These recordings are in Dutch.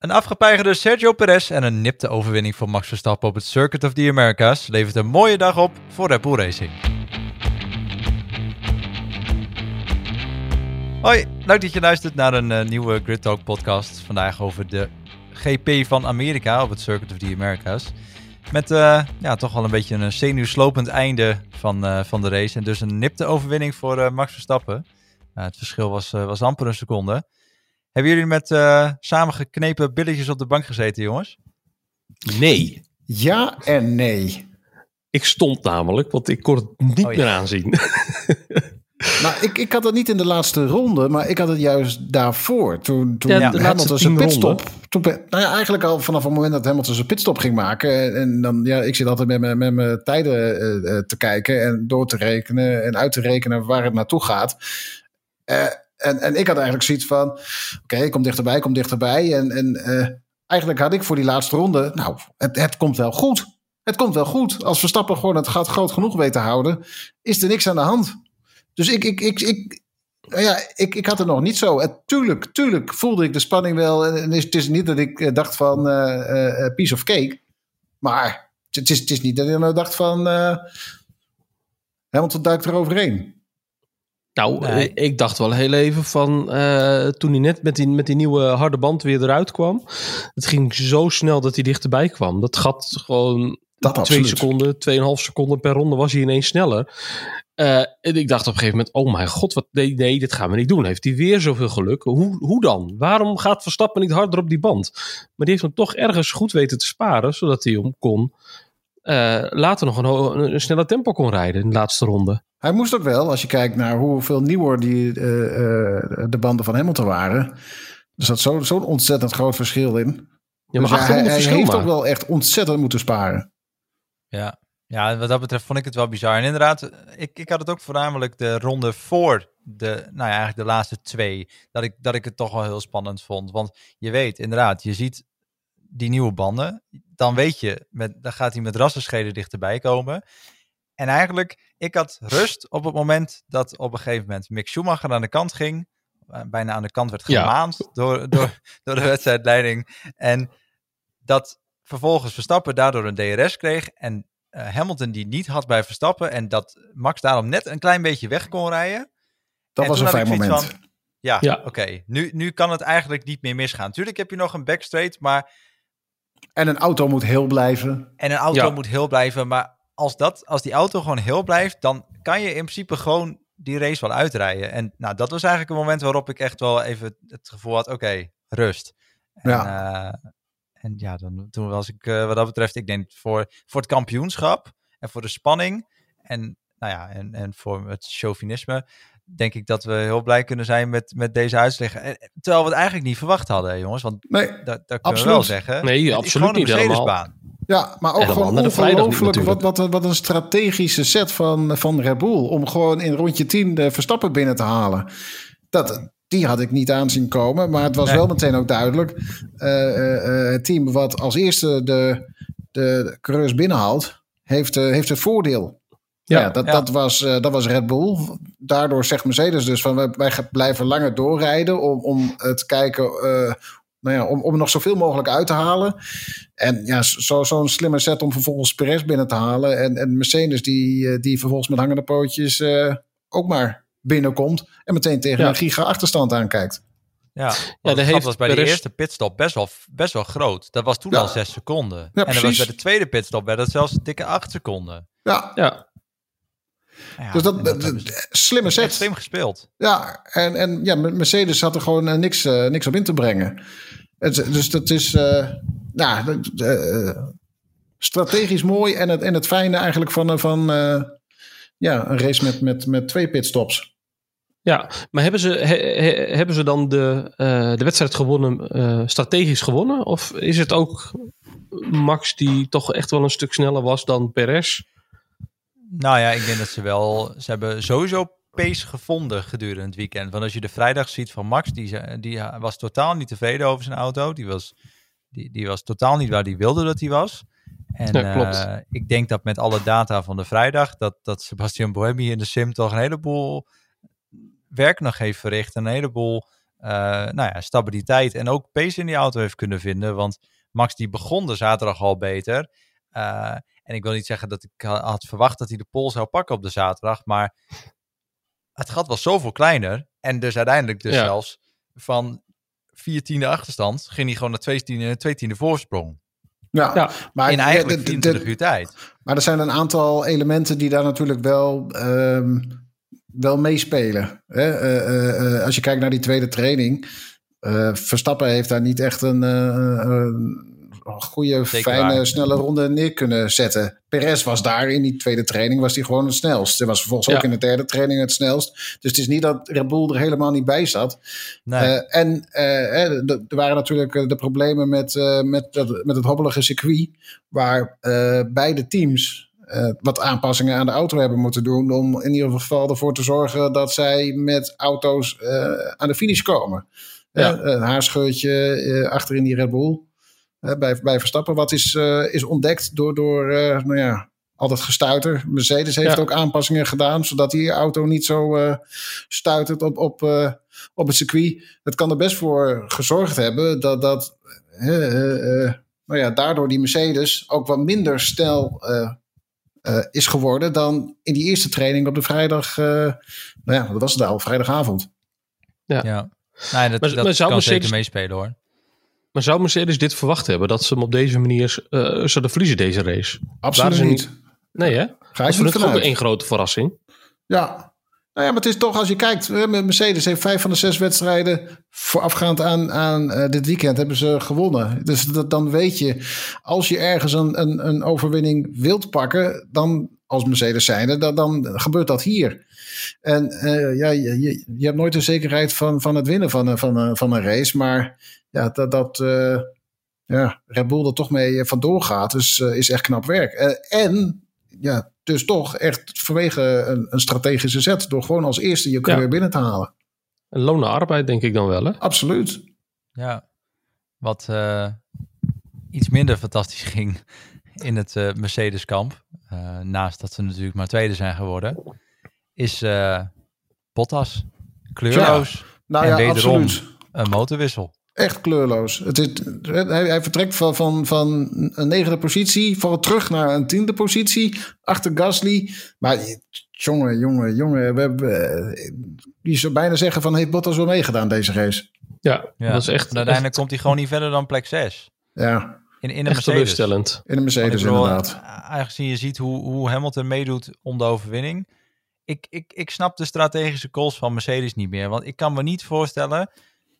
Een afgepeigerde Sergio Perez en een nipte overwinning van Max Verstappen op het Circuit of the Americas levert een mooie dag op voor Red Bull Racing. Hoi, leuk dat je luistert naar een uh, nieuwe Grid Talk podcast. Vandaag over de GP van Amerika op het Circuit of the Americas. Met uh, ja, toch wel een beetje een zenuwslopend einde van, uh, van de race. En dus een nipte overwinning voor Max Verstappen. het verschil was, was amper een seconde. Hebben jullie met uh, samengeknepen billetjes op de bank gezeten, jongens? Nee. Ja en nee. Ik stond namelijk, want ik kon het niet oh, meer aanzien. Nou, ik, ik had het niet in de laatste ronde, maar ik had het juist daarvoor. Toen, toen ja, Hamilton zijn pitstop. Toen, nou ja, eigenlijk al vanaf het moment dat Hamilton zijn pitstop ging maken. En dan, ja, ik zit altijd met mijn, met mijn tijden uh, te kijken en door te rekenen en uit te rekenen waar het naartoe gaat. Uh, en, en ik had eigenlijk zoiets van: oké, kom dichterbij, kom dichterbij. En, en uh, eigenlijk had ik voor die laatste ronde, nou, het, het komt wel goed. Het komt wel goed. Als Verstappen gewoon het gat groot genoeg weet te houden, is er niks aan de hand. Dus ik, ik, ik, ik, ja, ik, ik had het nog niet zo. Het, tuurlijk, tuurlijk voelde ik de spanning wel. En het is niet dat ik eh, dacht van uh, piece of cake. Maar het is, het is niet dat ik nou dacht van... Uh, Hamilton duikt er overheen. Nou, ik dacht wel heel even van uh, toen hij net met die, met die nieuwe harde band weer eruit kwam. Het ging zo snel dat hij dichterbij kwam. Dat gat gewoon dat twee seconden, tweeënhalf seconden per ronde was hij ineens sneller. Uh, en ik dacht op een gegeven moment, oh mijn god, wat, nee, nee, dit gaan we niet doen. Heeft hij weer zoveel geluk? Hoe, hoe dan? Waarom gaat Verstappen niet harder op die band? Maar die heeft hem toch ergens goed weten te sparen, zodat hij hem kon uh, later nog een, een, snelle tempo kon rijden in de laatste ronde. Hij moest ook wel, als je kijkt naar hoeveel nieuwer die, uh, uh, de banden van Hamilton waren. Er zat zo'n zo ontzettend groot verschil in. Ja, maar dus hij, hij heeft ook wel echt ontzettend moeten sparen. Ja. ja, wat dat betreft vond ik het wel bizar. En inderdaad, ik, ik had het ook voornamelijk de ronde voor de, nou ja, eigenlijk de laatste twee. Dat ik, dat ik het toch wel heel spannend vond. Want je weet, inderdaad, je ziet die nieuwe banden, dan weet je, met, dan gaat hij met rassenscheden dichterbij komen. En eigenlijk, ik had rust op het moment dat op een gegeven moment Mick Schumacher aan de kant ging. Eh, bijna aan de kant werd gemaand door, door, door de wedstrijdleiding. En dat vervolgens Verstappen daardoor een DRS kreeg. En uh, Hamilton die niet had bij Verstappen. En dat Max daarom net een klein beetje weg kon rijden. Dat was een fijn moment. Van, ja, ja. oké. Nu, nu kan het eigenlijk niet meer misgaan. Tuurlijk heb je nog een backstraight, maar en een auto moet heel blijven. En een auto moet heel blijven. Maar als, dat, als die auto gewoon heel blijft, dan kan je in principe gewoon die race wel uitrijden. En nou, dat was eigenlijk een moment waarop ik echt wel even het gevoel had, oké, rust. En, ja. Uh, en ja, dan, toen was ik uh, wat dat betreft, ik denk voor, voor het kampioenschap en voor de spanning en, nou ja, en, en voor het chauvinisme, denk ik dat we heel blij kunnen zijn met, met deze uitslag. Terwijl we het eigenlijk niet verwacht hadden, jongens. Want nee, dat, dat kunnen we wel zeggen. Nee, absoluut niet helemaal. Ja, maar ook gewoon ongelooflijk wat, wat, wat een strategische set van, van Red Bull... om gewoon in rondje 10 de Verstappen binnen te halen. Dat, die had ik niet aanzien komen, maar het was wel meteen ook duidelijk. Uh, uh, het team wat als eerste de, de coureurs binnenhaalt, heeft, heeft het voordeel. Ja, dat, Dat, was, uh, dat was Red Bull. Daardoor zegt Mercedes dus van wij blijven langer doorrijden om, om te kijken, uh, nou ja, om, om nog zoveel mogelijk uit te halen. En ja, zo'n zo slimme set om vervolgens Perez binnen te halen. En, en Mercedes die, eh, die vervolgens met hangende pootjes uh, ook maar binnenkomt. En meteen tegen een giga achterstand aankijkt. Ja, ja dat heeft was bij de eerste pitstop best wel, best wel groot. Dat was toen al zes seconden. en dat was bij de tweede pitstop werd dat zelfs dikke acht seconden. Ja, ja dus dat, dat, slimme set. Slim gespeeld. Ja, en, en ja, Mercedes had er gewoon uh, niks, uh, niks op in te brengen. dus dat is uh, nou, strategisch mooi en het, en het fijne eigenlijk van, van ja, een race met, met, met twee pitstops. Ja, maar hebben ze, hebben ze dan de, de wedstrijd gewonnen, strategisch gewonnen? Of is het ook Max die toch echt wel een stuk sneller was dan Perez? Nou ja, ik denk dat ze wel... Ze hebben sowieso pace gevonden gedurende het weekend. Want als je de vrijdag ziet van Max, die, die was totaal niet tevreden over zijn auto. Die was, die, die was totaal niet waar hij wilde dat hij was. En ja, klopt. Uh, ik denk dat met alle data van de vrijdag, dat, dat Sebastian Boemi in de sim toch een heleboel werk nog heeft verricht. Een heleboel nou ja, stabiliteit en ook pace in die auto heeft kunnen vinden. Want Max die begon de zaterdag al beter. En ik wil niet zeggen dat ik had verwacht dat hij de pol zou pakken op de zaterdag. Maar het gat was zoveel kleiner. En dus uiteindelijk dus zelfs van vier tiende achterstand ging hij gewoon naar twee tiende, twee tiende voorsprong. Ja, ja, maar in eigenlijk 24 uur tijd. Maar er zijn een aantal elementen die daar natuurlijk wel, um, wel meespelen. Hè? Uh, uh, als je kijkt naar die tweede training. Verstappen heeft daar niet echt een, goede, fijne, snelle ronde neer kunnen zetten. Perez was daar in die tweede training, was hij gewoon het snelst. Hij was vervolgens ook in de derde training het snelst. Dus het is niet dat Red Bull er helemaal niet bij zat. Nee. Uh, en uh, er waren natuurlijk eh, de problemen met, uh, met, dat, met het hobbelige circuit, waar beide teams wat aanpassingen aan de auto hebben moeten doen. Om in ieder geval ervoor te zorgen dat zij met auto's aan de finish komen. Ja. een haarscheurtje achter in die Red Bull bij, bij Verstappen. Wat is, uh, is ontdekt door, door uh, nou ja, al dat gestuiter. Mercedes heeft ook aanpassingen gedaan, zodat die auto niet zo uh, stuitert op, op, op het circuit. Het kan er best voor gezorgd hebben dat, dat nou ja, daardoor die Mercedes ook wat minder snel is geworden dan in die eerste training op de vrijdag. nou ja, dat was het al, vrijdagavond. Ja. ja. Nee, dat, maar, dat maar kan Mercedes... zeker meespelen hoor. Maar zou Mercedes dit verwacht hebben? Dat ze hem op deze manier uh, zouden verliezen, deze race? Absoluut niet. Nee, hè? Ga ik dat ook één grote verrassing. Ja. Nou ja, maar het is toch, als je kijkt, Mercedes heeft vijf van de zes wedstrijden voorafgaand aan, aan uh, dit weekend hebben ze gewonnen. Dus dat, dan weet je, als je ergens een, een, een overwinning wilt pakken, dan als Mercedes zijnde, dan, dan gebeurt dat hier. En uh, ja, je, je, je, hebt nooit de zekerheid van, van het winnen van, van, van een race, maar ja, dat, dat uh, ja, Red Bull er toch mee vandoor gaat, is, uh, is echt knap werk. Uh, en ja, dus toch echt vanwege een, een, strategische zet, door gewoon als eerste je coureur ja. binnen te halen. Een lone arbeid denk ik dan wel, hè? Absoluut. Ja, wat iets minder fantastisch ging in het Mercedes-kamp, naast dat ze natuurlijk maar tweede zijn geworden, is Bottas. Kleurloos. Ja. Nou en ja, wederom absoluut. een motorwissel echt kleurloos. Het is, hij, hij, vertrekt van, van, van een negende positie, valt terug naar een tiende positie achter Gasly. Maar jongen, jongen, jongen, we hebben, je zou bijna zeggen van heeft Bottas wel meegedaan deze race. Ja, ja. dat is echt. uiteindelijk komt hij gewoon niet verder dan plek 6. Ja. In, in een Mercedes. In een Mercedes, inderdaad. Aangezien je ziet hoe, hoe Hamilton meedoet om de overwinning. Ik, ik, ik snap de strategische calls van Mercedes niet meer. Want ik kan me niet voorstellen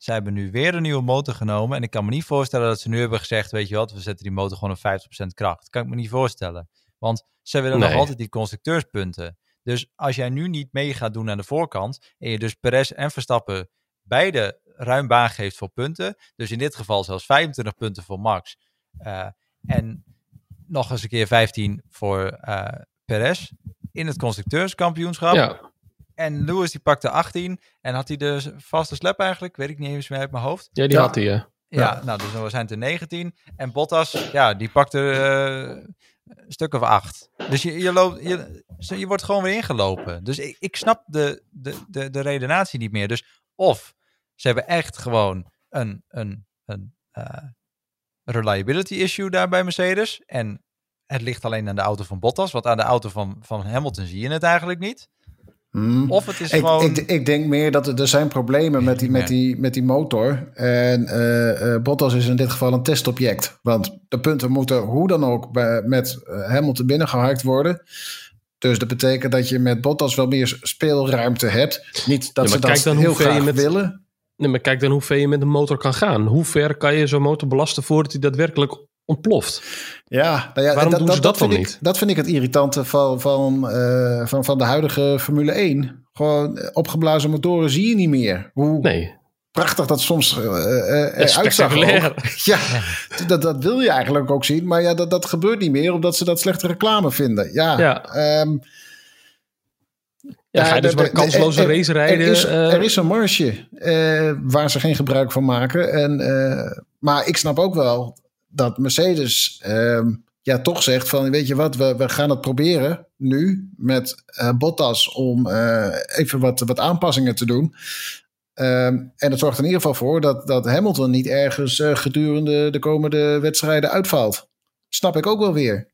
zij hebben nu weer een nieuwe motor genomen. En ik kan me niet voorstellen dat ze nu hebben gezegd: Weet je wat, we zetten die motor gewoon op 50% kracht. Dat kan ik me niet voorstellen. Want ze willen nog altijd die constructeurspunten. Dus als jij nu niet mee gaat doen aan de voorkant. En je dus Perez en Verstappen beide ruim baan geeft voor punten. Dus in dit geval zelfs 25 punten voor Max. Uh, en nog eens een keer 15 voor uh, Perez. In het constructeurskampioenschap. Ja. En Lewis die pakte 18 en had hij de vaste slap eigenlijk, weet ik niet eens meer uit mijn hoofd. Ja, die had hij, ja. Ja, nou, dus we zijn er 19. En Bottas, ja, die pakte uh, een stuk of 8. Dus je, je, loopt, je, je wordt gewoon weer ingelopen. Dus ik, ik snap de, de, de, de redenatie niet meer. Dus of ze hebben echt gewoon een, een, een uh, reliability issue daar bij Mercedes. En het ligt alleen aan de auto van Bottas. Want aan de auto van, van Hamilton zie je het eigenlijk niet. Hmm. Of het is ik, gewoon... Ik, ik, denk meer dat er, er zijn problemen met die, met die, met die motor. En uh, uh, Bottas is in dit geval een testobject. Want de punten moeten hoe dan ook bij, met uh, Hamilton binnengehaakt worden. Dus dat betekent dat je met Bottas wel meer speelruimte hebt. Niet dat ja, ze dat heel graag met, willen. Nee, maar kijk dan hoe ver je met de motor kan gaan. Hoe ver kan je zo'n motor belasten voordat hij daadwerkelijk ontploft. Ja, nou ja waarom dat, doen ze dat, dan niet? Ik, dat vind ik het irritante van, van, uh, van, van de huidige Formule 1. Gewoon opgeblazen motoren zie je niet meer. Hoe nee. prachtig dat soms uh, uh, uitzag. Ja, dat, dat wil je eigenlijk ook zien. Maar ja, dat, dat gebeurt niet meer omdat ze dat slechte reclame vinden. Ja, ja. Um, ja, ga je dus maar kansloze race rijden? Er is, er is een marge waar ze geen gebruik van maken. En, maar ik snap ook wel dat Mercedes ehm, ja, toch zegt van weet je wat, we, we gaan het proberen nu met uh, Bottas om uh, even wat, wat aanpassingen te doen. Ehm, en dat zorgt in ieder geval voor dat, dat Hamilton niet ergens gedurende de komende wedstrijden uitvalt. Snap ik ook wel weer.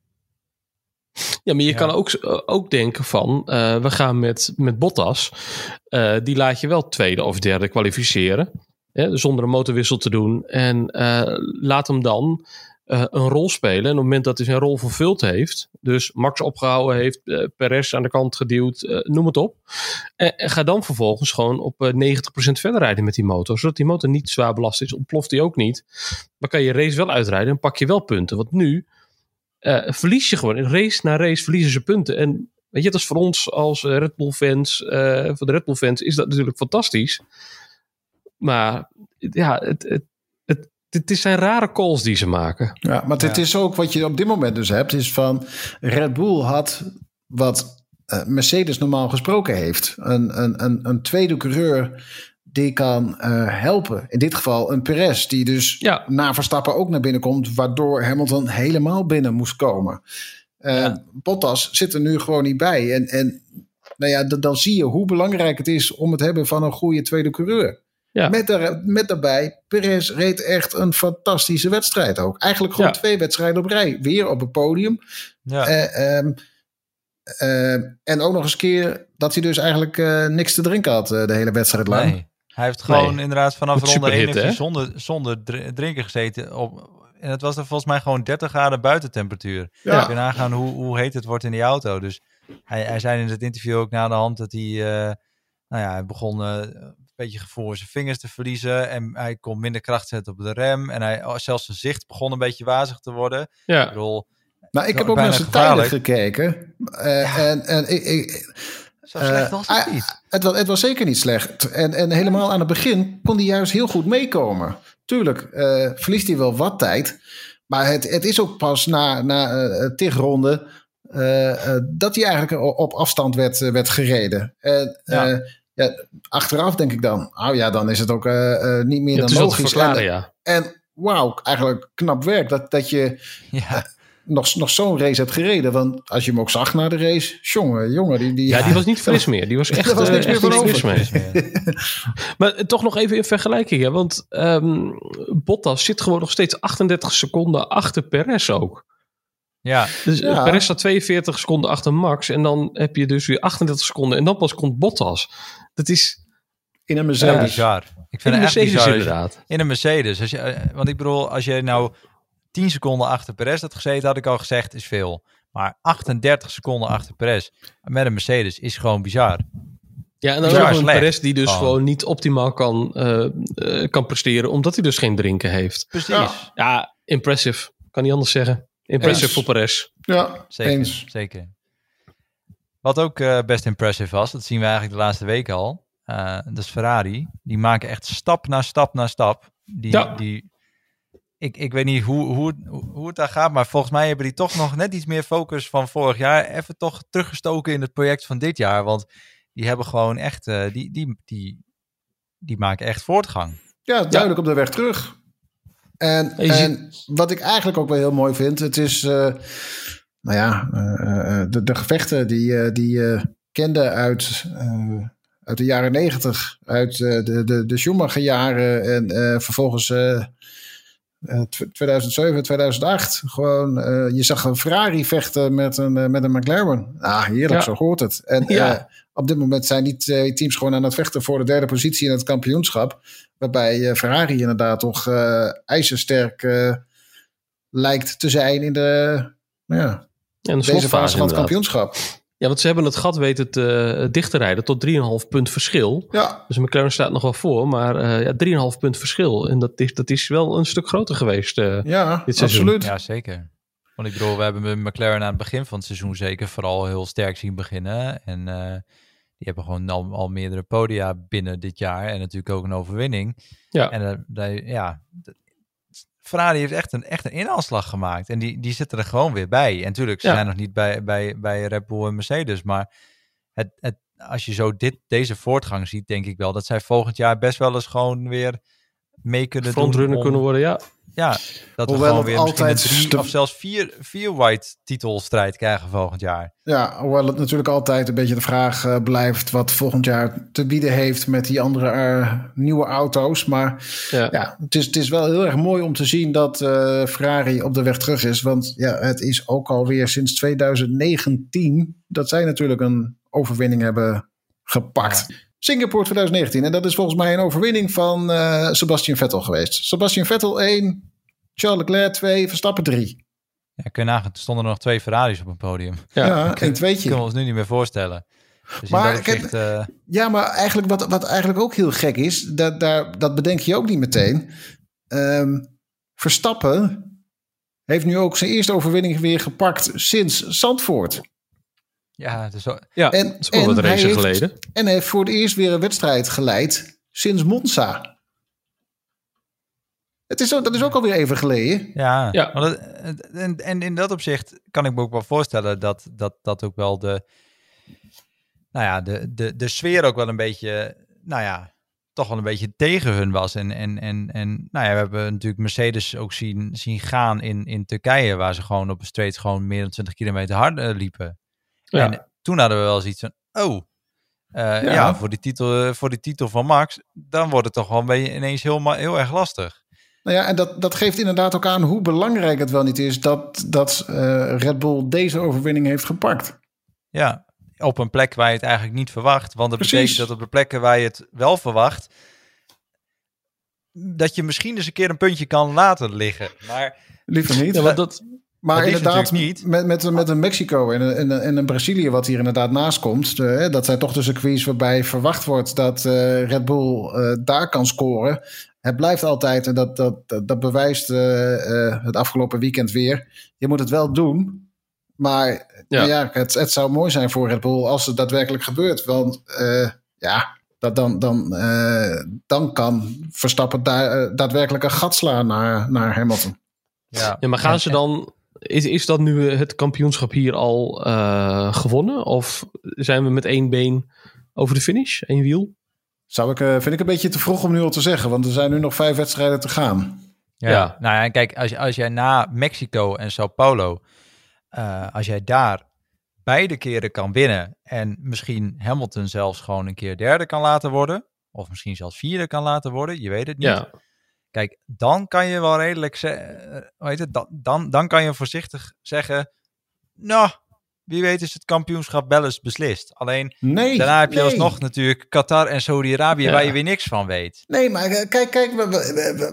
Ja, maar je kan ook, ook denken van, we gaan met, met Bottas, die laat je wel tweede of derde kwalificeren, hè, zonder een motorwissel te doen. En laat hem dan uh, een rol spelen. En op het moment dat hij zijn rol vervuld heeft, dus Max opgehouden heeft, uh, Perez aan de kant geduwd, noem het op. En, ga dan vervolgens gewoon op 90% verder rijden met die motor. Zodat die motor niet zwaar belast is, ontploft die ook niet. Maar kan je race wel uitrijden en pak je wel punten. Want nu verlies je gewoon. In race na race verliezen ze punten. En weet je, dat is voor ons als Red Bull fans, voor de Red Bull fans, is dat natuurlijk fantastisch. Maar ja, het, het het zijn rare calls die ze maken. Ja, maar het is ook wat je op dit moment dus hebt, is van Red Bull had wat uh, Mercedes normaal gesproken heeft. Een, een, een, een tweede coureur die kan uh, helpen. In dit geval een Perez, die dus ja. na Verstappen ook naar binnen komt, waardoor Hamilton helemaal binnen moest komen. Uh, ja. Bottas zit er nu gewoon niet bij. En, en nou ja, dan zie je hoe belangrijk het is om het hebben van een goede tweede coureur. Ja. Met, daar, met daarbij, Perez reed echt een fantastische wedstrijd ook. Eigenlijk gewoon twee wedstrijden op rij. Weer op het podium. Ja. Uh, um, uh, en ook nog eens keer dat hij dus eigenlijk uh, niks te drinken had de hele wedstrijd lang. Nee. Hij heeft gewoon nee. inderdaad vanaf ronde 1 zonder, zonder drinken gezeten. Op, en het was er volgens mij gewoon 30 graden buitentemperatuur. Ja. Je nagaan hoe, hoe heet het wordt in die auto. Dus hij, hij zei in het interview ook na de hand dat hij... nou ja, hij begon beetje gevoel in zijn vingers te verliezen. En hij kon minder kracht zetten op de rem. En hij, oh, zelfs zijn zicht begon een beetje wazig te worden. Ja. Ik bedoel, nou, ik heb ook naar zijn tijden gekeken. Uh, En, en ik, ik zo slecht was het uh, niet. Het was, het was zeker niet slecht. En, en helemaal aan het begin kon hij juist heel goed meekomen. Tuurlijk uh, verliest hij wel wat tijd. Maar het, het is ook pas na, na uh, tig ronden dat hij eigenlijk op afstand werd, werd gereden. En, ja. Ja, achteraf denk ik dan, oh ja, dan is het ook uh, niet meer dan logisch. En, ja. en wauw, eigenlijk knap werk dat, dat je ja. uh, nog, nog zo'n race hebt gereden. Want als je hem ook zag na de race, jongen, jongen. Die, die, ja, die was niet fris meer. Die was echt, was niks meer van fris meer. maar toch nog even in vergelijking, hè? want um, Bottas zit gewoon nog steeds 38 seconden achter Perez ook. Ja. Dus ja. Perez staat 42 seconden achter Max. En dan heb je dus weer 38 seconden. En dan pas komt Bottas. Dat is... In een Mercedes. bizar. Ik vind in een Mercedes bizar. inderdaad. In een Mercedes. Als je, eh, want ik bedoel, als je nou 10 seconden achter Perez had gezeten, had ik al gezegd, is veel. Maar 38 seconden achter Perez met een Mercedes is gewoon bizar. Ja, en dan ook een Perez die dus oh. gewoon niet optimaal kan, uh, uh, kan presteren, omdat hij dus geen drinken heeft. Precies. Ja, ja impressive. Kan niet anders zeggen. Impressive voor Perez. Ja, zeker, eens. Zeker. Wat ook uh, best impressive was, dat zien we eigenlijk de laatste weken al. Uh, dat is Ferrari. Die maken echt stap na stap na stap. Die, ja. die, ik, ik weet niet hoe, hoe, hoe het daar gaat, maar volgens mij hebben die toch nog net iets meer focus van vorig jaar. Even toch teruggestoken in het project van dit jaar. Want die hebben gewoon echt, uh, die, die, die, die maken echt voortgang. Ja, duidelijk ja. op de weg terug. En, en wat ik eigenlijk ook wel heel mooi vind, het is, uh, nou ja, uh, de, de, gevechten die, die je kende uit, uit de jaren negentig, uit de, de, de Schumacher-jaren en vervolgens 2007, 2008. Gewoon, je zag een Ferrari vechten met een, met een McLaren. Ah, heerlijk, ja. zo hoort het. En ja. op dit moment zijn die twee teams gewoon aan het vechten voor de derde positie in het kampioenschap. Waarbij Ferrari inderdaad toch ijzersterk lijkt te zijn in de, nou ja, en de deze fase van het kampioenschap. Ja, want ze hebben het gat weten te dicht te rijden tot 3,5 punt verschil. Ja. Dus McLaren staat nog wel voor, maar uh, ja, 3,5 punt verschil. En dat is, dat is wel een stuk groter geweest uh, ja, dit seizoen. absoluut. Ja, zeker. Want ik bedoel, we hebben met McLaren aan het begin van het seizoen zeker vooral heel sterk zien beginnen. En uh, die hebben gewoon al, al, meerdere podia binnen dit jaar. En natuurlijk ook een overwinning. Ja. En uh, ja, Ferrari heeft echt een, echt een inhaalslag gemaakt. En die, die zitten er gewoon weer bij. En natuurlijk, ze ja. zijn nog niet bij, bij, bij Red Bull en Mercedes. Maar het, het, als je zo dit, deze voortgang ziet, denk ik wel dat zij volgend jaar best wel eens gewoon weer mee kunnen Frontrunner doen. kunnen worden, ja. Ja, dat we gewoon weer altijd drie of zelfs vier, vier white titelstrijd krijgen volgend jaar. Ja, hoewel het natuurlijk altijd een beetje de vraag uh, blijft wat volgend jaar te bieden heeft met die andere uh, nieuwe auto's. Maar ja, ja het, is, het is wel heel erg mooi om te zien dat uh, Ferrari op de weg terug is. Want ja, het is ook alweer sinds 2019 dat zij natuurlijk een overwinning hebben gepakt. Ja. Singapore 2019. En dat is volgens mij een overwinning van uh, Sebastian Vettel geweest. Sebastian Vettel 1, Charles Leclerc 2, Verstappen 3. Ja, kun je nagaan, er stonden er nog twee Ferraris op een podium. Ja, ja een tweetje. kunnen we ons nu niet meer voorstellen. Dus maar, heb, uh... Ja, maar eigenlijk wat, wat eigenlijk ook heel gek is, dat, daar, dat bedenk je ook niet meteen. Um, Verstappen heeft nu ook zijn eerste overwinning weer gepakt sinds Zandvoort. Ja, dus zo, ja en, dat is en wat race geleden. en hij heeft voor het eerst weer een wedstrijd geleid sinds Monza. Het is, dat is ook alweer even geleden. Ja, ja. Maar dat, en, en in dat opzicht kan ik me ook wel voorstellen dat dat, dat ook wel de, nou ja, de, de, de sfeer ook wel een beetje, nou ja, toch wel een beetje tegen hun was. En, en, en, en nou ja, we hebben natuurlijk Mercedes ook zien, zien gaan in, in Turkije, waar ze gewoon op een street gewoon meer dan 20 kilometer harder liepen. Ja. En toen hadden we wel zoiets van, oh, uh, ja. voor, die titel, voor die titel van Max, dan wordt het toch wel ineens heel, heel erg lastig. Nou ja, en dat, dat geeft inderdaad ook aan hoe belangrijk het wel niet is dat, dat uh, Red Bull deze overwinning heeft gepakt. Ja, op een plek waar je het eigenlijk niet verwacht. Want dat Precies. betekent dat op de plekken waar je het wel verwacht, dat je misschien eens een keer een puntje kan laten liggen. Maar liever niet. Ja, want dat, maar inderdaad, niet. Met, met, met een Mexico en een, en, een Brazilië, wat hier inderdaad naast komt. De, dat zijn toch de circuits waarbij verwacht wordt dat uh, Red Bull uh, daar kan scoren. Het blijft altijd, en dat, dat, dat, bewijst uh, het afgelopen weekend weer. Je moet het wel doen. Maar ja. Ja het, het zou mooi zijn voor Red Bull als het daadwerkelijk gebeurt. Want ja, dat dan, dan, dan kan Verstappen daar, daadwerkelijk een gat slaan naar, naar Hamilton. Ja. ja, maar gaan ze dan is, is dat nu het kampioenschap hier al uh, gewonnen? Of zijn we met één been over de finish? één wiel? Zou ik, uh, vind ik een beetje te vroeg om nu al te zeggen, want er zijn nu nog vijf wedstrijden te gaan. Ja, ja. nou ja, kijk, als, als jij na Mexico en Sao Paulo, uh, als jij daar beide keren kan winnen en misschien Hamilton zelfs gewoon een keer derde kan laten worden, of misschien zelfs vierde kan laten worden, je weet het niet. Ja. Kijk, dan kan je wel redelijk zeggen, weet het, dan, dan, dan kan je voorzichtig zeggen, nou, wie weet is het kampioenschap wel eens beslist. Alleen nee, daarna heb je nee. alsnog natuurlijk Qatar en Saudi-Arabië waar je weer niks van weet. Nee, maar eh, kijk, kijk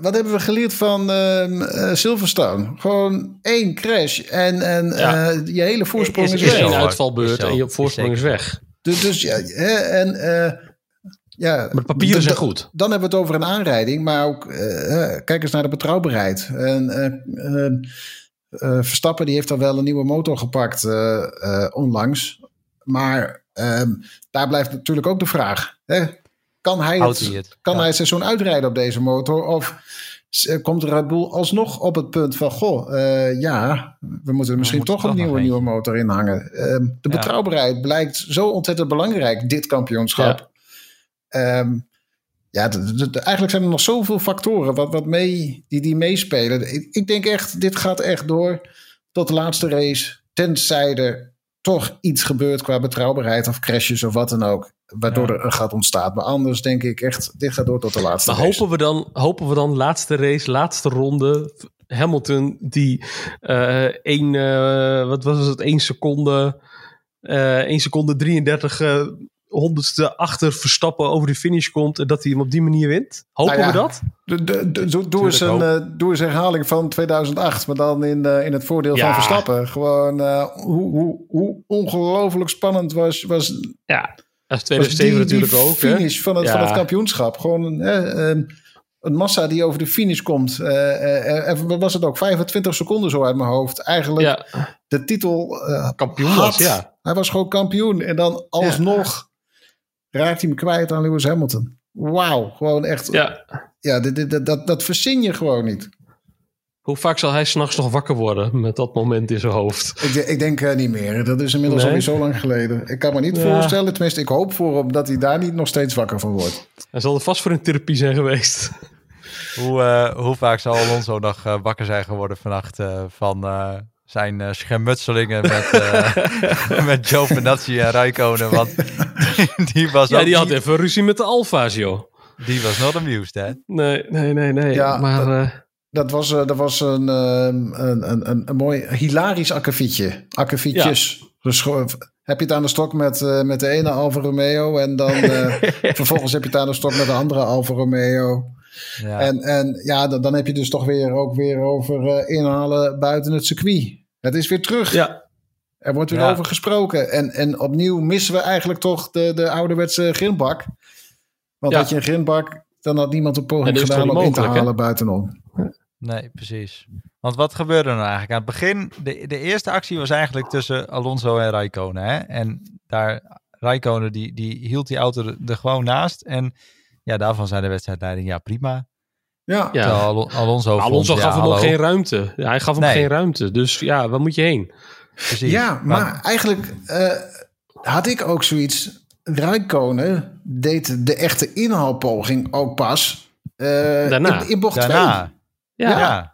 wat hebben we geleerd van uh, Silverstone? Gewoon één crash en, en ja. uh, je hele voorsprong is, is, is weg. Een uitvalbeurt en je voorsprong is, is weg. Dus, dus ja, en ja, maar papieren zijn goed. Dan hebben we het over een aanrijding, maar ook uh, kijk eens naar de betrouwbaarheid. En, uh, Verstappen die heeft al wel een nieuwe motor gepakt onlangs. Maar ehm, daar blijft natuurlijk ook de vraag. Hè? Kan hij het, het? Kan hij het seizoen uitrijden op deze motor? Of komt Red Bull alsnog op het punt van... goh, ja, we moeten er misschien toch een nieuwe, nieuwe motor in hangen. Ehm, de betrouwbaarheid blijkt zo ontzettend belangrijk, dit kampioenschap. Um, ja, eigenlijk zijn er nog zoveel factoren wat, wat mee, die, die meespelen. Ik, ik, denk echt, dit gaat echt door tot de laatste race. Tenzij er toch iets gebeurt qua betrouwbaarheid of crashes of wat dan ook. Waardoor er een gat ontstaat. Maar anders denk ik echt, dit gaat door tot de laatste maar race. Hopen we, dan, hopen we dan laatste race, laatste ronde. Hamilton die uh, één, uh, wat was het, één seconde... Uh, 1 seconde 33 honderdste achter Verstappen over de finish komt en dat hij hem op die manier wint? Hopen nou we dat? De, de, de, doe, eens een, uh, doe eens herhaling van 2008, maar dan in, uh, in het voordeel ja. van Verstappen. Gewoon uh, hoe, hoe, hoe ongelooflijk spannend was, was, ja. Dat is 2007 natuurlijk die ook. finish van het, ja. van het kampioenschap. Gewoon een, een massa die over de finish komt. en was het ook 25 seconden zo uit mijn hoofd. Eigenlijk de titel kampioen had. was, ja. Hij was gewoon kampioen. En dan alsnog raakt hij me kwijt aan Lewis Hamilton. Wauw, gewoon echt. Ja, ja dit, dit, dat, dat verzin je gewoon niet. Hoe vaak zal hij s'nachts nog wakker worden met dat moment in zijn hoofd? Ik, ik denk uh, niet meer. Dat is inmiddels nee. alweer zo lang geleden. Ik kan me niet ja. voorstellen, tenminste ik hoop voor hem dat hij daar niet nog steeds wakker van wordt. Hij zal er vast voor een therapie zijn geweest. hoe, hoe vaak zal Alonso nog wakker zijn geworden vannacht van zijn schermutselingen met, met Joe Benazzi en Rijkonen. Want die, was Ja, die had even ruzie met de Alfa's, joh. Die was not amused, hè? Nee, nee, nee, nee. Ja, maar... Dat, dat was, dat was een, een, een, een, een mooi hilarisch akkefietje. Akkefietjes. Dus heb je het aan de stok met, uh, met de ene Alfa Romeo en dan uh, vervolgens heb je het aan de stok met de andere Alfa Romeo. Ja. En, en ja, dan, dan heb je dus toch weer ook weer over uh, inhalen buiten het circuit. Het is weer terug. Ja. Er wordt weer ja. over gesproken. En, en opnieuw missen we eigenlijk toch de, de ouderwetse grindbak. Want ja. had je een grindbak, dan had niemand een poging gedaan om in te halen hè? buitenom. Nee, precies. Want wat gebeurde er nou eigenlijk? Aan het begin, de, de eerste actie was eigenlijk tussen Alonso en Raikkonen. Hè? En daar, Raikkonen die, die hield die auto er, er gewoon naast. En ja, daarvan zei de wedstrijdleiding, ja prima. Ja, ja. Alonso, Alonso gaf hem ook geen ruimte. Hij gaf hem geen ruimte. Dus ja, waar moet je heen? Precies. Ja, maar, eigenlijk uh, had ik ook zoiets. Rijkonen deed de echte inhaalpoging ook pas uh, Daarna. In, in bocht Daarna. Ja. ja.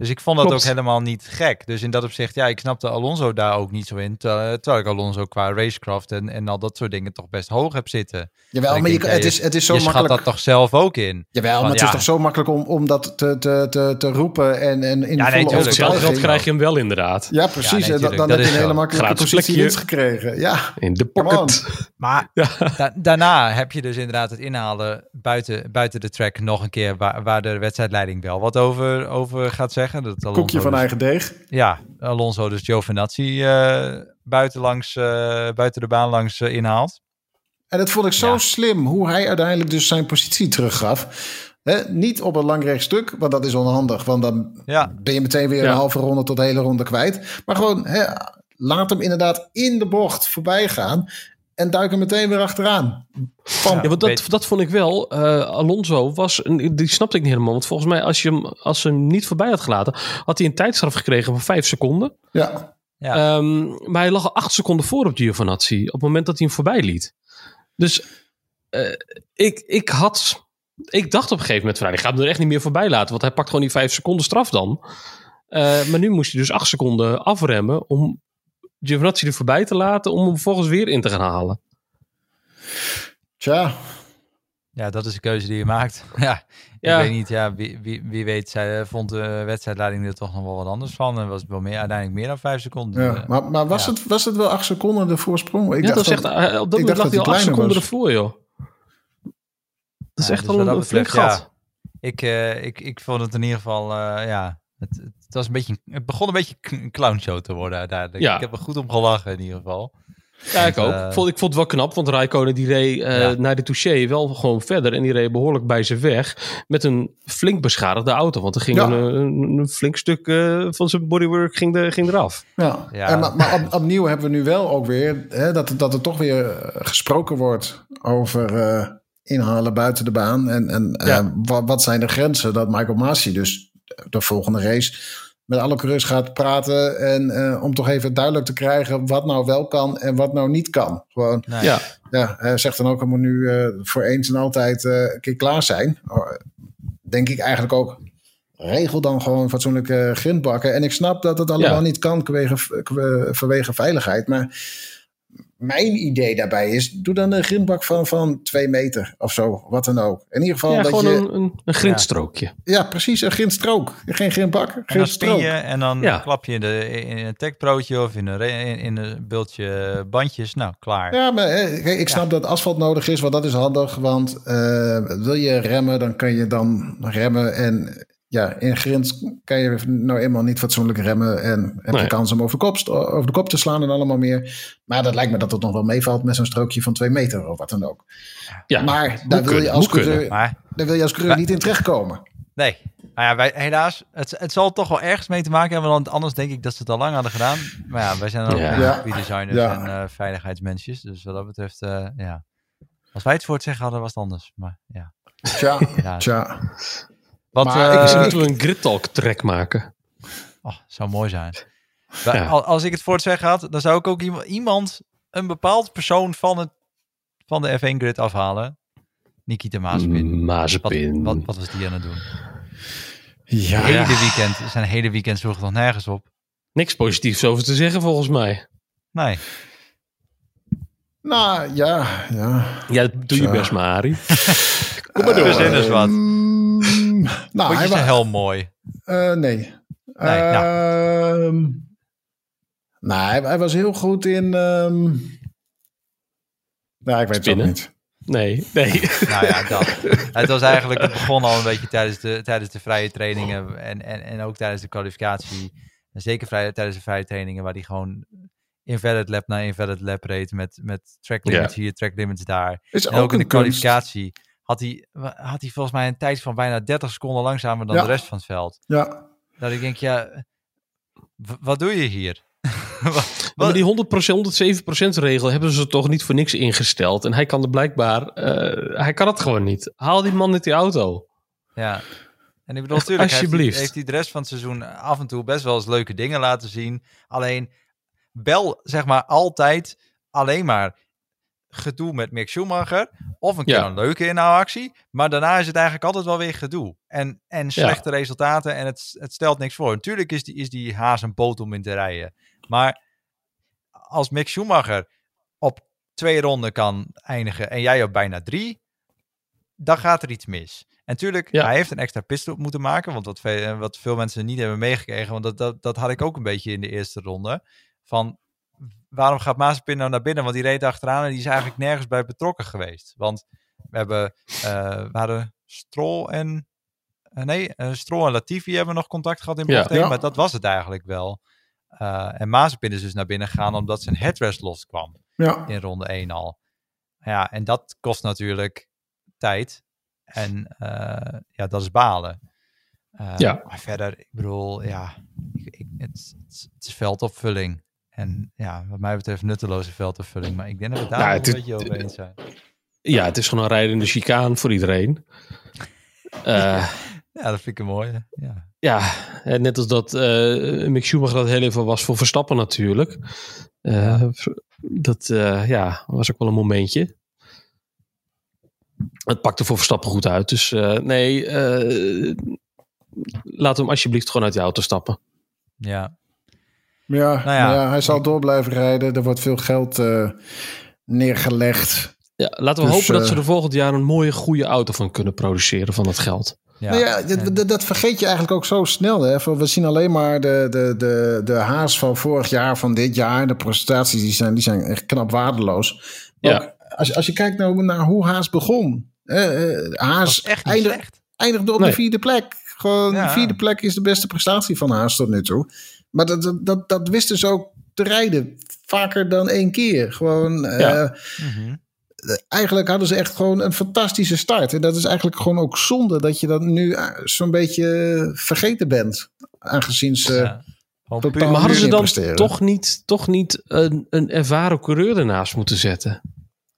Dus ik vond dat ook helemaal niet gek. Dus in dat opzicht, ja, ik snapte Alonso daar ook niet zo in. Terwijl ik Alonso qua racecraft en, en al dat soort dingen toch best hoog heb zitten. Jawel, maar je, het, is, het is zo je makkelijk. dat toch zelf ook in. Jawel, maar het is toch zo makkelijk om, om dat te, te, te, te roepen en, en in ja, nee, volle Hetzelfde geld krijg je hem wel inderdaad. Ja, precies. Ja, nee, dan, dan heb je een hele makkelijke positie gekregen. Ja. In de pocket. Maar da daarna heb je dus inderdaad het inhalen buiten, buiten de track nog een keer... waar, waar de wedstrijdleiding wel wat over, over gaat zeggen. Dat Alonso Koekje van dus, eigen deeg. Ja, Alonso dus Giovinazzi uh, buiten, langs, uh, buiten de baan langs uh, inhaalt. En dat vond ik zo ja. slim hoe hij uiteindelijk dus zijn positie teruggaf. He, niet op een lang rechtstuk, want dat is onhandig. Want dan ja. ben je meteen weer een halve ronde tot de hele ronde kwijt. Maar gewoon, he, laat hem inderdaad in de bocht voorbij gaan. En duik hem meteen weer achteraan. Van, ja, want dat, dat vond ik wel. Uh, Alonso was, die snapte ik niet helemaal. Want volgens mij, als, je hem, als ze hem niet voorbij had gelaten, had hij een tijdstraf gekregen van vijf seconden. Ja. ja. Um, maar hij lag al acht seconden voor op Giovinazzi. Op het moment dat hij hem voorbij liet. Dus uh, ik, ik had. Ik dacht op een gegeven moment van, ik ga hem er echt niet meer voorbij laten. Want hij pakt gewoon die vijf seconden straf dan. Uh, maar nu moest hij dus acht seconden afremmen om Giovinazzi er voorbij te laten om hem vervolgens weer in te gaan halen. Tja. Ja, dat is de keuze die je maakt. ja, ja. ik weet niet. Ja, wie, wie, wie weet, zij vond de wedstrijdleiding er toch nog wel wat anders van. En was het wel meer, uiteindelijk meer dan vijf seconden. Ja, maar, maar was, ja. het, was het wel acht seconden de voorsprong? Ik ja, dacht dat echt, dat, op dat moment lag hij al acht seconden was. ervoor, joh. Dat is echt dus al een, flink gat. Ik, uh, ik, ik vond het in ieder geval, uh, ja, het, het, was een beetje, het begon een beetje een clownshow te worden uiteindelijk. Ja. Ik heb er goed om gelachen in ieder geval. Ja, ik ook. Uh, vond, ik vond het wel knap, want Raikkonen die reed uh, ja. naar de touché wel gewoon verder. En die reed behoorlijk bij zijn weg met een flink beschadigde auto. Want er ging ja. een, een, een, flink stuk uh, van zijn bodywork ging, de, ging eraf. Ja, ja. En, maar, maar op, opnieuw hebben we nu wel ook weer hè, dat, dat er toch weer gesproken wordt over inhalen buiten de baan. En, en ja. wat, wat zijn de grenzen dat Michael Masi dus de volgende race met alle coureurs gaat praten. En uh, om toch even duidelijk te krijgen wat nou wel kan en wat nou niet kan. Gewoon, nee. ja. ja, hij zegt dan ook, we moeten nu uh, voor eens en altijd uh, een keer klaar zijn. Denk ik eigenlijk ook. Regel dan gewoon fatsoenlijke grindbakken. En ik snap dat het allemaal ja. niet kan vanwege, vanwege veiligheid. Maar mijn idee daarbij is, doe dan een grindbak van, van twee meter of zo, wat dan ook. In ieder geval ja, dat gewoon je... een, een, een grindstrookje. Ja. ja. precies, een grindstrook. Geen grindbak, een grindstrook. En dan, je, en dan ja. klap je in, de, in een techprootje of in een, in, in een bultje bandjes. Nou, klaar. Ja, maar ik snap dat asfalt nodig is, want dat is handig. Want uh, wil je remmen, dan kan je dan remmen en ja, in grind kan je nou eenmaal niet fatsoenlijk remmen en heb nee. je kans om over de, kop, over de kop te slaan en allemaal meer. Maar dat lijkt me dat het nog wel meevalt met zo'n strookje van twee meter of wat dan ook. Ja, maar daar wil, je als coureur, maar, daar wil je als coureur niet in terechtkomen. Nee, nou ja, wij, helaas, het, het zal toch wel ergens mee te maken hebben, want anders denk ik dat ze het al lang hadden gedaan. Maar ja, wij zijn ook ja. designers ja. en uh, veiligheidsmensjes, dus wat dat betreft, uh, ja. Als wij het voor het zeggen hadden, was het anders. Maar ja. Tja, tja. Wat, maar uh, ik moeten we een grid talk track maken. Oh, zou mooi zijn. Ja. Als ik het voor het zeggen had, dan zou ik ook iemand, een bepaald persoon van, het, van de F1 grid afhalen. Nikita Mazepin. Mazepin. Wat, wat, wat, was die aan het doen? Ja. Hele weekend, zijn hele weekend sloeg nog nergens op. Niks positiefs over te zeggen volgens mij. Nee. Nou, ja, ja. Ja, doe je best maar, Arie. Kom maar door. Verzin eens wat. Nou, Vond je ze heel mooi? Uh, nee. Nee, uh, nou. nou hij, hij, was heel goed in... Um... Nou, ik weet Spinnen. het ook niet. Nee, nee. nou ja, dat. Het was eigenlijk, het begon al een beetje tijdens de, tijdens de vrije trainingen en, en, en ook tijdens de kwalificatie. En zeker vrij, tijdens de vrije trainingen, waar hij gewoon invalid lap na invalid lap reed met, met track limits hier, track limits daar. Is en ook, ook in de kunst. kwalificatie had hij, had hij volgens mij een tijd van bijna 30 seconden langzamer dan Ja. de rest van het veld. Ja, Dat ik denk, ja, wat doe je hier? Wat- Maar die 100%, 107% regel hebben ze toch niet voor niks ingesteld. En hij kan er blijkbaar, eh, hij kan het gewoon niet. Haal die man uit die auto. Ja. En ik bedoel, Echt, natuurlijk heeft hij, alsjeblieft. heeft hij de rest van het seizoen af en toe best wel eens leuke dingen laten zien. Alleen, bel zeg maar altijd alleen maar gedoe met Mick Schumacher. Of een keer Ja. een leuke inhaalactie. Maar daarna is het eigenlijk altijd wel weer gedoe. En, en slechte resultaten en het, het stelt niks voor. Natuurlijk is die, is die haas een boot om in te rijden. Maar als Mick Schumacher op twee ronden kan eindigen en jij op bijna drie, dan gaat er iets mis. En tuurlijk, Ja. hij heeft een extra pitstop moeten maken, want wat, ve- wat veel mensen niet hebben meegekregen, want dat, dat, dat had ik ook een beetje in de eerste ronde, van waarom gaat Mazepin nou naar binnen? Want die reed achteraan en die is eigenlijk nergens bij betrokken geweest. Want we hebben, eh waren Stroll en, eh, nee, Stroll en Latifi hebben nog contact gehad in Ja. bocht één, Ja. maar dat was het eigenlijk wel. Eh, en Mazepin is dus naar binnen gegaan omdat zijn headrest loskwam ja. in ronde 1 al. Ja, en dat kost natuurlijk tijd. En eh, ja, dat is balen. Eh, Ja. Maar verder, ik bedoel, ja, ik, ik, het, het, het is veldopvulling. En ja, wat mij betreft nutteloze veldopvulling. Maar ik denk dat we daar Nou, het- een beetje over eens zijn. Ja, het is gewoon een rijdende chicaan voor iedereen. Eh, Ja, dat vind ik een mooie. Ja. ja, en net als dat eh Mick Schumacher dat heel even was voor Verstappen natuurlijk. Eh, Dat ja, was ook wel een momentje. Het pakte voor Verstappen goed uit. Dus nee, laat hem alsjeblieft gewoon uit die auto stappen. ja. Ja, Nou ja, maar ja, hij zal door blijven rijden. Er wordt veel geld eh, neergelegd. Ja, laten we Dus, hopen dat ze eh, er volgend jaar een mooie, goede auto van kunnen produceren van het geld. Ja. Nou ja, dat, dat- dat vergeet je eigenlijk ook zo snel. Hè? We zien alleen maar de, de, de, de haas van vorig jaar, van dit jaar. De prestaties die zijn, die zijn echt knap waardeloos. Ja. Ook als, je- als je kijkt nou naar hoe Haas begon. Dat Haas is echt niet eindig- slecht. eindigde op Nee. de vierde plek. Gewoon Ja. de vierde plek is de beste prestatie van Haas tot nu toe. Maar dat, dat, dat, wisten ze ook te rijden. Vaker dan één keer. Gewoon, eh, Ja. Mhm. eigenlijk hadden ze echt gewoon een fantastische start. En dat is eigenlijk gewoon ook zonde dat je dat nu eh, zo'n beetje vergeten bent. Aangezien ze... Ja. Maar hadden ze dan presteren. toch niet, toch niet een, een ervaren coureur ernaast moeten zetten?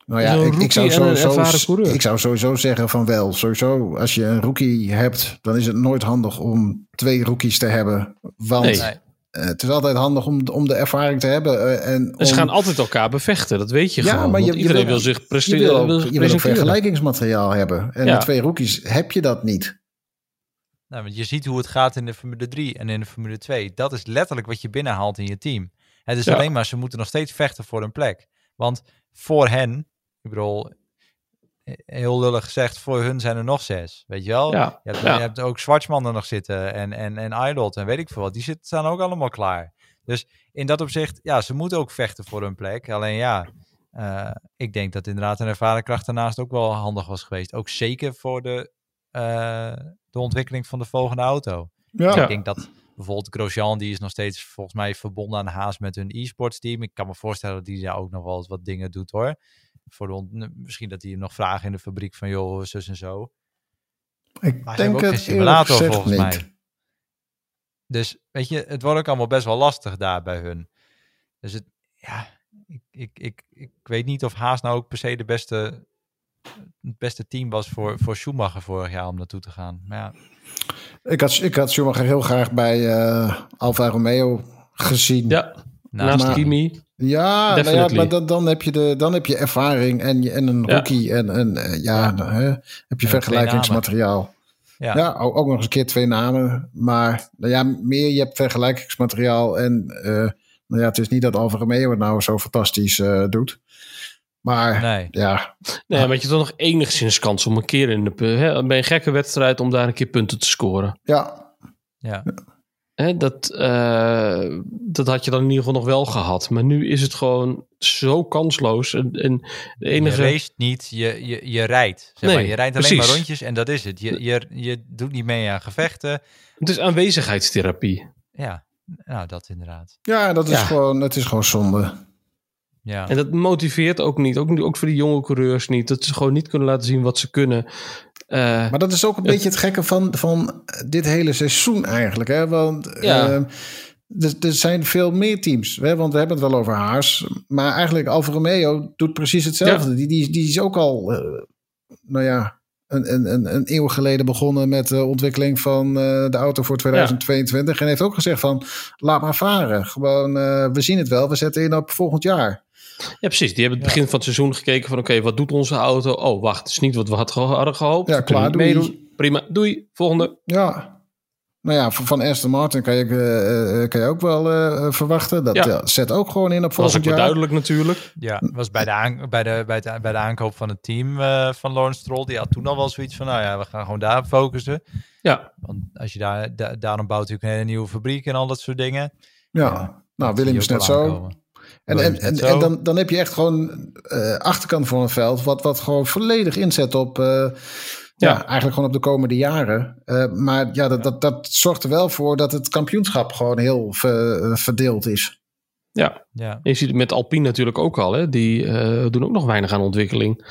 Nou ja, ik, ik, zou sowieso, ik zou sowieso zeggen van wel. Sowieso, als je een rookie hebt, dan is het nooit handig om twee rookies te hebben. Want Nee. Eh, het is altijd handig om, om de ervaring te hebben. eh, en En ze om- gaan altijd elkaar bevechten, dat weet je Ja, gewoon. maar je- want je iedereen wil- wil zich je presteren. wil ook, wil zich je wil ook vergelijkingsmateriaal hebben. En Ja. met twee rookies heb je dat niet. Nou, want je ziet hoe het gaat in de Formule 3 en in de Formule 2. Dat is letterlijk wat je binnenhaalt in je team. Het is Ja. alleen maar, ze moeten nog steeds vechten voor een plek. Want voor hen, ik bedoel, heel lullig gezegd, voor hun zijn er nog zes. Weet je wel? Ja, Je, hebt, ja. je hebt ook Zwartsman er nog zitten en, en, en Idot en weet ik veel wat. Die zitten, staan ook allemaal klaar. Dus in dat opzicht, ja, ze moeten ook vechten voor hun plek. Alleen ja, eh, ik denk dat inderdaad een ervaren kracht daarnaast ook wel handig was geweest. Ook zeker voor de, eh, de ontwikkeling van de volgende auto. Ja. Ja. Ik denk dat bijvoorbeeld Grosjean, die is nog steeds volgens mij verbonden aan Haas met hun e-sports team. Ik kan me voorstellen dat die daar ook nog wel eens wat dingen doet hoor. Voor misschien dat hij nog vragen in de fabriek van joh, zus en zo. Ik Maar ze denk hebben ook het simulator gezegd volgens niet. mij. Dus weet je, het wordt ook allemaal best wel lastig daar bij hun. Dus het, ja, ik, ik, ik, ik weet niet of Haas nou ook per se de beste, het beste team was voor, voor Schumacher vorig jaar om naartoe te gaan. Maar ja, Ik had, ik had Schumacher heel graag bij eh Alfa Romeo gezien. Ja, naast Kimi. Ja, nou ja maar dan, dan, heb je de, dan heb je ervaring en, je, en een rookie. En, en uh, ja, dan, hè, heb je vergelijkingsmateriaal. Ja, ja ook, ook, nog eens een keer twee namen. Maar nou ja, meer, je hebt vergelijkingsmateriaal. En uh, nou ja, het is niet dat Alfa Romeo het nou zo fantastisch uh, doet. Maar nee. ja. Nee, maar je dan nog enigszins kans om een keer in de... Hè, bij een gekke wedstrijd om daar een keer punten te scoren. Ja. Ja. Hè, dat, uh, dat had je dan in ieder geval nog wel gehad. Maar nu is het gewoon zo kansloos. En, en de enige... Je race niet, je, je, je rijdt. Zeg nee, maar. Je rijdt alleen maar rondjes en dat is het. Je, je, je doet niet mee aan gevechten. Het is aanwezigheidstherapie. Ja, nou dat inderdaad. Ja, dat is, Gewoon, het is gewoon zonde. Ja. En dat motiveert ook niet. Ook, ook voor die jonge coureurs niet. Dat ze gewoon niet kunnen laten zien wat ze kunnen. Uh, maar dat is ook een beetje het gekke van, van dit hele seizoen eigenlijk. Hè? Want ja. uh, er, er, zijn veel meer teams. Hè? Want we hebben het wel over Haas. Maar eigenlijk Alfa Romeo doet precies hetzelfde. Ja. Die, die, die is ook al, uh, nou ja, een, een, een eeuw geleden begonnen met de ontwikkeling van de auto voor 2022. Ja. En heeft ook gezegd van, laat maar varen. Gewoon, we zien het wel. We zetten in op volgend jaar. Ja, precies. Die hebben het begin van het seizoen gekeken van... oké, wat doet onze auto? Oh, wacht, het is niet wat we hadden gehoopt. Ja, klaar, doei. Meedoen. Prima, doei. Volgende. Ja. Nou ja, van Aston Martin kan je, uh, kan je ook wel uh, verwachten. Dat ja. zet ook gewoon in op volgend jaar. Was duidelijk natuurlijk. Ja, was bij de, aan, bij de, bij de, bij de aankoop van het team uh, van Lawrence Stroll. Die had toen al wel zoiets van, nou ja, we gaan gewoon daar focussen. Ja. Want als je daar, da, daarom bouwt natuurlijk een hele nieuwe fabriek en al dat soort dingen. Ja, ja nou Williams net zo. Aankomen. En, en, en, en, dan, dan heb je echt gewoon uh, achterkant van het veld, wat, wat gewoon volledig inzet op, uh, ja. ja. eigenlijk gewoon op de komende jaren. Uh, maar ja, dat, dat, dat zorgt er wel voor dat het kampioenschap gewoon heel ver, verdeeld is. Ja. ja, je ziet het met Alpine natuurlijk ook al. Hè? Die doen ook nog weinig aan ontwikkeling.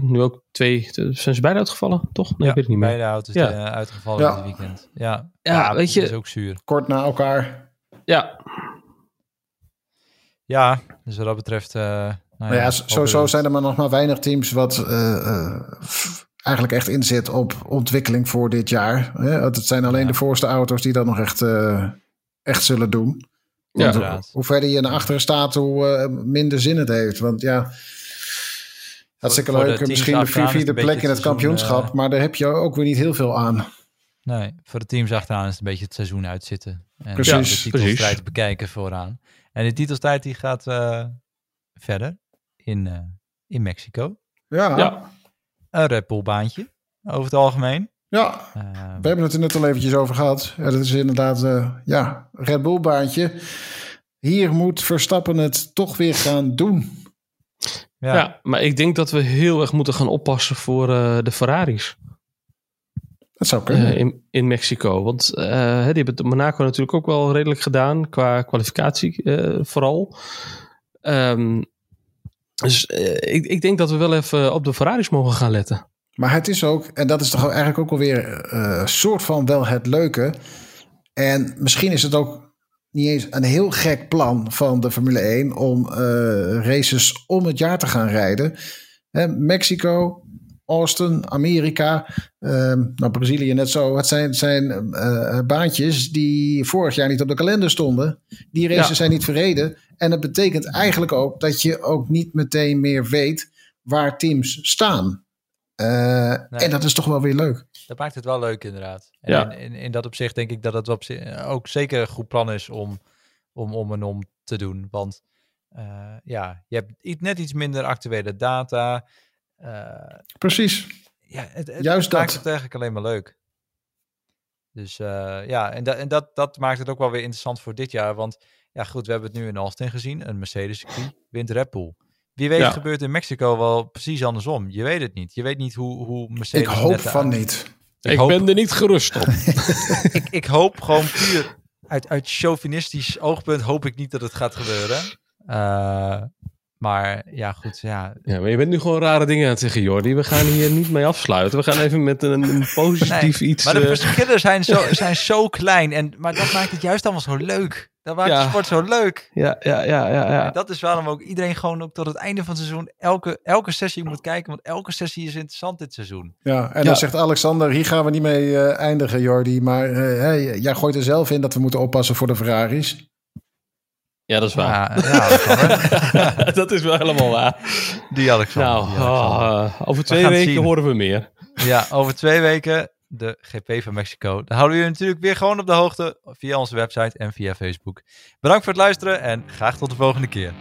nu ook twee, zijn ze beide uitgevallen, toch? Nee, ja, weet ik niet meer. beide auto's ja. uitgevallen ja. dit weekend. Ja, ja, weet je. Dat is ook zuur. Kort na elkaar. Ja. Ja, dus wat dat betreft... Uh, nou ja, ja sowieso zijn er maar nog maar weinig teams wat uh, uh, eigenlijk echt inzet op ontwikkeling voor dit jaar. Het zijn alleen ja. de voorste auto's die dat nog echt, echt zullen doen. Want ja, hoe, hoe verder je naar achteren staat, hoe minder zin het heeft. Want ja, hartstikke leuk. Misschien de vierde plek in het kampioenschap, maar daar heb je ook weer niet heel veel aan. Nee, voor de teams achteraan is het een beetje het seizoen uitzitten. En precies, de titelstrijd bekijken vooraan. En de titelstrijd die gaat uh, verder in, uh, in Mexico. Ja. ja. Een Red Bull baantje, over het algemeen. Ja, uh, we hebben het er net al eventjes over gehad. Ja, dat is inderdaad, uh, ja, Red Bull baantje. Hier moet Verstappen het toch weer gaan doen. Ja. ja, maar ik denk dat we heel erg moeten gaan oppassen voor de Ferraris. Dat zou kunnen. Uh, in, in Mexico. Want uh, die hebben het Monaco natuurlijk ook wel redelijk gedaan. Qua kwalificatie uh, vooral. Um, dus ik, ik denk dat we wel even op de Ferraris mogen gaan letten. Maar het is ook, en dat is toch eigenlijk ook alweer een soort van wel het leuke. En misschien is het ook niet eens een heel gek plan van de Formule 1 om races om het jaar te gaan rijden. Hè, Mexico, Austin, Amerika, uh, nou Brazilië net zo. Het zijn, zijn uh, baantjes die vorig jaar niet op de kalender stonden. Die races zijn niet verreden. En dat betekent eigenlijk ook dat je ook niet meteen meer weet waar teams staan. Uh, nee. En dat is toch wel weer leuk. Dat maakt het wel leuk inderdaad. En ja. in, in, in, dat opzicht denk ik dat het op, ook zeker een goed plan is om, om om en om te doen. Want ja, je hebt net iets minder actuele data. Uh, Precies. Ja, het, het Juist maakt dat. het eigenlijk alleen maar leuk. Dus uh, ja, en, da en dat, dat maakt het ook wel weer interessant voor dit jaar. Want ja, goed, we hebben het nu in Austin gezien. Een Mercedes-circuit wint Red Bull. Wie weet ja. gebeurt in Mexico wel precies andersom. Je weet het niet. Je weet niet hoe, hoe Mercedes... Ik hoop van niet. Ik, ik hoop... ben er niet gerust op. ik, ik hoop gewoon puur uit, uit chauvinistisch oogpunt hoop ik niet dat het gaat gebeuren. Uh, maar ja, goed, ja. Ja, maar je bent nu gewoon rare dingen aan het zeggen, Jordi. We gaan hier niet mee afsluiten. We gaan even met een, een positief iets... Maar de uh... verschillen zijn zo, zijn zo klein. En, maar dat maakt het juist allemaal zo leuk. Dat maakt de sport zo leuk. Ja, ja, ja, ja. ja. dat is waarom ook iedereen gewoon ook tot het einde van het seizoen elke, elke sessie moet kijken. Want elke sessie is interessant dit seizoen. Ja, en dan zegt Alexander, hier gaan we niet mee uh, eindigen, Jordi. Maar uh, hey, jij gooit er zelf in dat we moeten oppassen voor de Ferraris. Ja, dat is waar. Ja, dat, dat, is wel helemaal waar. Die Alexander. Nou, oh, over twee weken horen we meer. Ja, over twee weken de GP van Mexico. Dan houden we je natuurlijk weer gewoon op de hoogte via onze website en via Facebook. Bedankt voor het luisteren en graag tot de volgende keer.